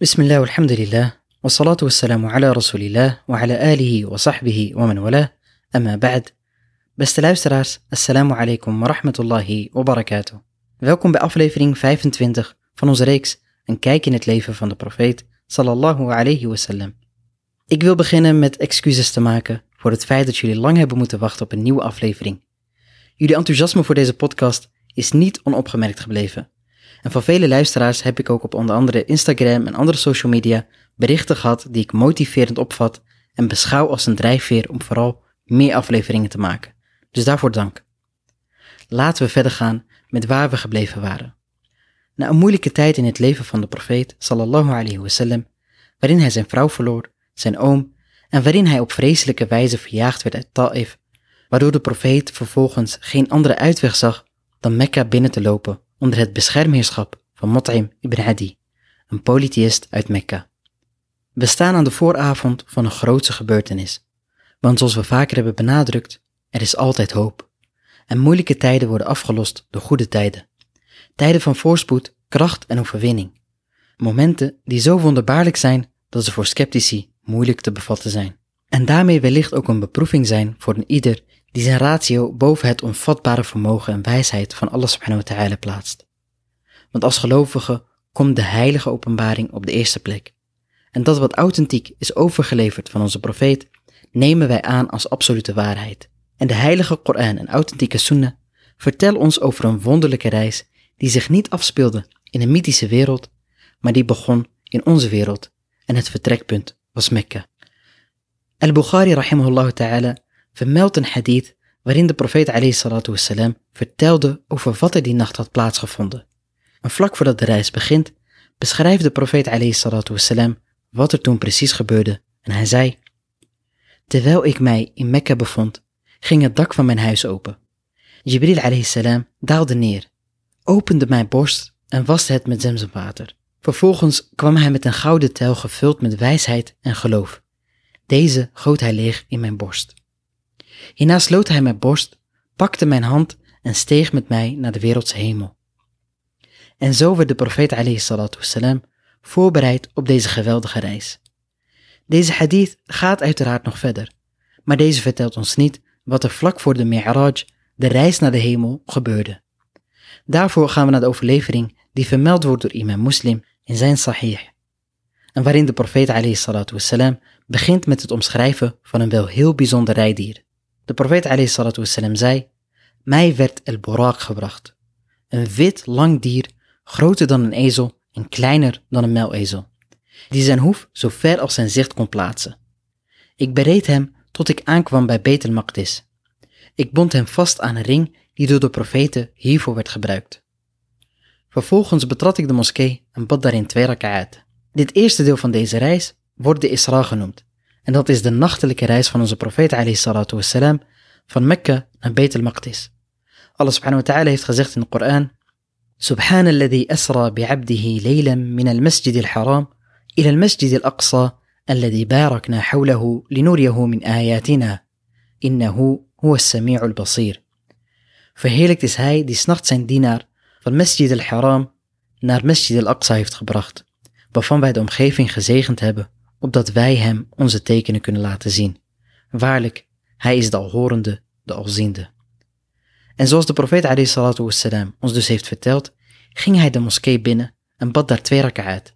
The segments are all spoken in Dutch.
بسم الله والحمد لله والصلاة والسلام على رسول الله وعلى آله وصحبه ومن والاه أما بعد Beste luisteraars, assalamu alaikum wa rahmatullahi wa barakatuh. Welkom bij aflevering 25 van onze reeks Een kijk in het leven van de profeet sallallahu alayhi wasallam. Ik wil beginnen met excuses te maken voor het feit dat jullie lang hebben moeten wachten op een nieuwe aflevering. Jullie enthousiasme voor deze podcast is niet onopgemerkt gebleven. En van vele luisteraars heb ik ook op onder andere Instagram en andere social media berichten gehad die ik motiverend opvat en beschouw als een drijfveer om vooral meer afleveringen te maken. Dus daarvoor dank. Laten we verder gaan met waar we gebleven waren. Na een moeilijke tijd in het leven van de profeet sallallahu alayhi wasallam, waarin hij zijn vrouw verloor, zijn oom en waarin hij op vreselijke wijze verjaagd werd uit Ta'if, waardoor de profeet vervolgens geen andere uitweg zag dan Mekka binnen te lopen onder het beschermheerschap van Mot'im ibn Adi, een polytheïst uit Mekka. We staan aan de vooravond van een grootse gebeurtenis, want zoals we vaker hebben benadrukt, er is altijd hoop. En moeilijke tijden worden afgelost door goede tijden. Tijden van voorspoed, kracht en overwinning. Momenten die zo wonderbaarlijk zijn dat ze voor sceptici moeilijk te bevatten zijn. En daarmee wellicht ook een beproeving zijn voor een ieder die zijn ratio boven het onvatbare vermogen en wijsheid van Allah subhanahu wa ta'ala plaatst. Want als gelovige komt de heilige openbaring op de eerste plek. En dat wat authentiek is overgeleverd van onze profeet, nemen wij aan als absolute waarheid. En de heilige Koran en authentieke Sunnah vertellen ons over een wonderlijke reis die zich niet afspeelde in een mythische wereld, maar die begon in onze wereld en het vertrekpunt was Mekka. Al-Bukhari rahimahullah ta'ala vermeldt een hadith waarin de profeet wassalam vertelde over wat er die nacht had plaatsgevonden. En vlak voordat de reis begint, beschrijft de profeet wassalam wat er toen precies gebeurde en hij zei Terwijl ik mij in Mekka bevond, ging het dak van mijn huis open. Jibril salam daalde neer, opende mijn borst en waste het met zemzemwater. Vervolgens kwam hij met een gouden tel gevuld met wijsheid en geloof. Deze goot hij leeg in mijn borst. Hierna sloot hij mijn borst, pakte mijn hand en steeg met mij naar de wereldse hemel. En zo werd de profeet wassalam voorbereid op deze geweldige reis. Deze hadith gaat uiteraard nog verder, maar deze vertelt ons niet wat er vlak voor de Mi'raj, de reis naar de hemel, gebeurde. Daarvoor gaan we naar de overlevering die vermeld wordt door imam Muslim in zijn Sahih. En waarin de profeet wassalam begint met het omschrijven van een wel heel bijzonder rijdier. De profeet wassalam zei, mij werd el borak gebracht. Een wit, lang dier, groter dan een ezel en kleiner dan een muilezel, die zijn hoef zo ver als zijn zicht kon plaatsen. Ik bereed hem tot ik aankwam bij Betel Maqdis. Ik bond hem vast aan een ring die door de profeten hiervoor werd gebruikt. Vervolgens betrad ik de moskee en bad daarin twee raka'at. Dit eerste deel van deze reis wordt de Isra genoemd. En dat is de nachtelijke reis van onze profeet salatu wassalam van Mekka naar Beit al-Maqdis. Allah subhanahu wa ta'ala heeft gezegd in de Koran سبحان الذي أسرى بعبده ليلا من المسجد الحرام إلى المسجد الأقصى الذي باركنا حوله لنريه من آياتنا إنه هو السميع البصير Verheerlijkt is hij die s'nachts zijn dienaar van Masjid al-Haram naar Masjid al-Aqsa heeft gebracht, waarvan wij de omgeving gezegend hebben opdat wij hem onze tekenen kunnen laten zien. Waarlijk, hij is de alhorende, de alziende. En zoals de profeet wassalam, ons dus heeft verteld, ging hij de moskee binnen en bad daar twee uit.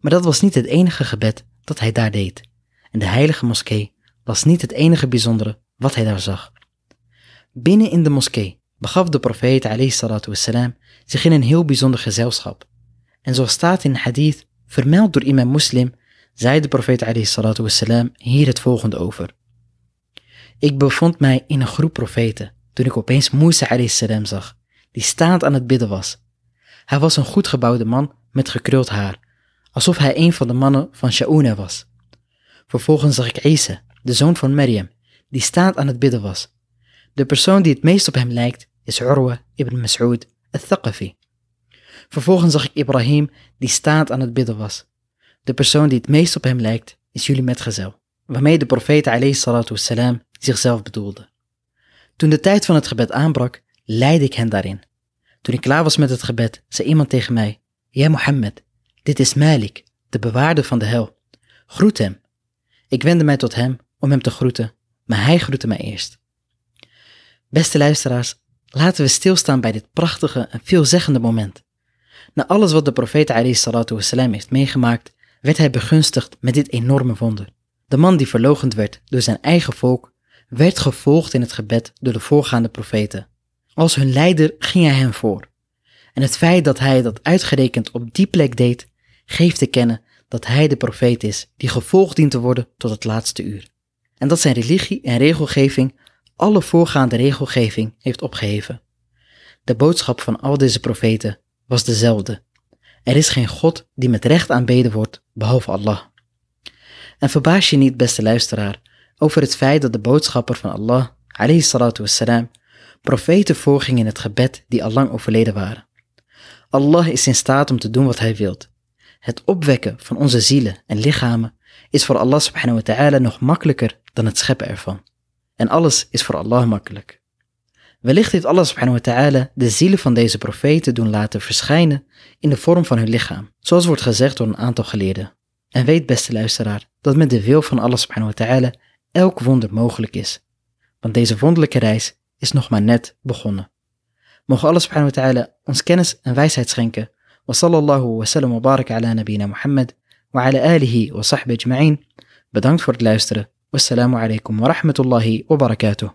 Maar dat was niet het enige gebed dat hij daar deed. En de heilige moskee was niet het enige bijzondere wat hij daar zag. Binnen in de moskee begaf de profeet wassalam, zich in een heel bijzonder gezelschap. En zoals staat in hadith, vermeld door imam Muslim, zei de profeet wassalam, hier het volgende over. Ik bevond mij in een groep profeten toen ik opeens Musa salam zag, die staand aan het bidden was. Hij was een goed gebouwde man met gekruld haar, alsof hij een van de mannen van Sha'una was. Vervolgens zag ik Isa, de zoon van Maryam, die staand aan het bidden was. De persoon die het meest op hem lijkt is Urwa ibn Mas'ud al-Thaqafi. Vervolgens zag ik Ibrahim, die staand aan het bidden was. De persoon die het meest op hem lijkt, is jullie metgezel, waarmee de profeet wassalam, zichzelf bedoelde. Toen de tijd van het gebed aanbrak, leidde ik hen daarin. Toen ik klaar was met het gebed, zei iemand tegen mij, Ja Mohammed, dit is Malik, de de bewaarder van de hel. Groet hem. Ik wendde mij tot hem om hem te groeten, maar hij groette mij eerst. Beste luisteraars, laten we stilstaan bij dit prachtige en veelzeggende moment. Na alles wat de profeet wassalam, heeft meegemaakt, werd hij begunstigd met dit enorme wonder. De man die verlogend werd door zijn eigen volk, werd gevolgd in het gebed door de voorgaande profeten. Als hun leider ging hij hen voor. En het feit dat hij dat uitgerekend op die plek deed, geeft te kennen dat hij de profeet is die gevolgd dient te worden tot het laatste uur. En dat zijn religie en regelgeving alle voorgaande regelgeving heeft opgeheven. De boodschap van al deze profeten was dezelfde. Er is geen God die met recht aanbeden wordt behalve Allah. En verbaas je niet, beste luisteraar, over het feit dat de boodschapper van Allah, alayhi salatu wassalam, profeten voorging in het gebed die al lang overleden waren. Allah is in staat om te doen wat hij wilt. Het opwekken van onze zielen en lichamen is voor Allah subhanahu wa ta'ala nog makkelijker dan het scheppen ervan. En alles is voor Allah makkelijk. Wellicht heeft Allah subhanahu wa ta'ala de zielen van deze profeten doen laten verschijnen in de vorm van hun lichaam, zoals wordt gezegd door een aantal geleerden. En weet beste luisteraar, dat met de wil van Allah subhanahu wa ta'ala elk wonder mogelijk is. Want deze wonderlijke reis is nog maar net begonnen. Mogen Allah subhanahu wa ta'ala ons kennis en wijsheid schenken. Wa sallallahu wa sallam wa barak ala nabina Muhammad wa ala alihi wa sahbihi ajma'in. Bedankt voor het luisteren. Wassalamu alaikum wa rahmatullahi wa barakatuh.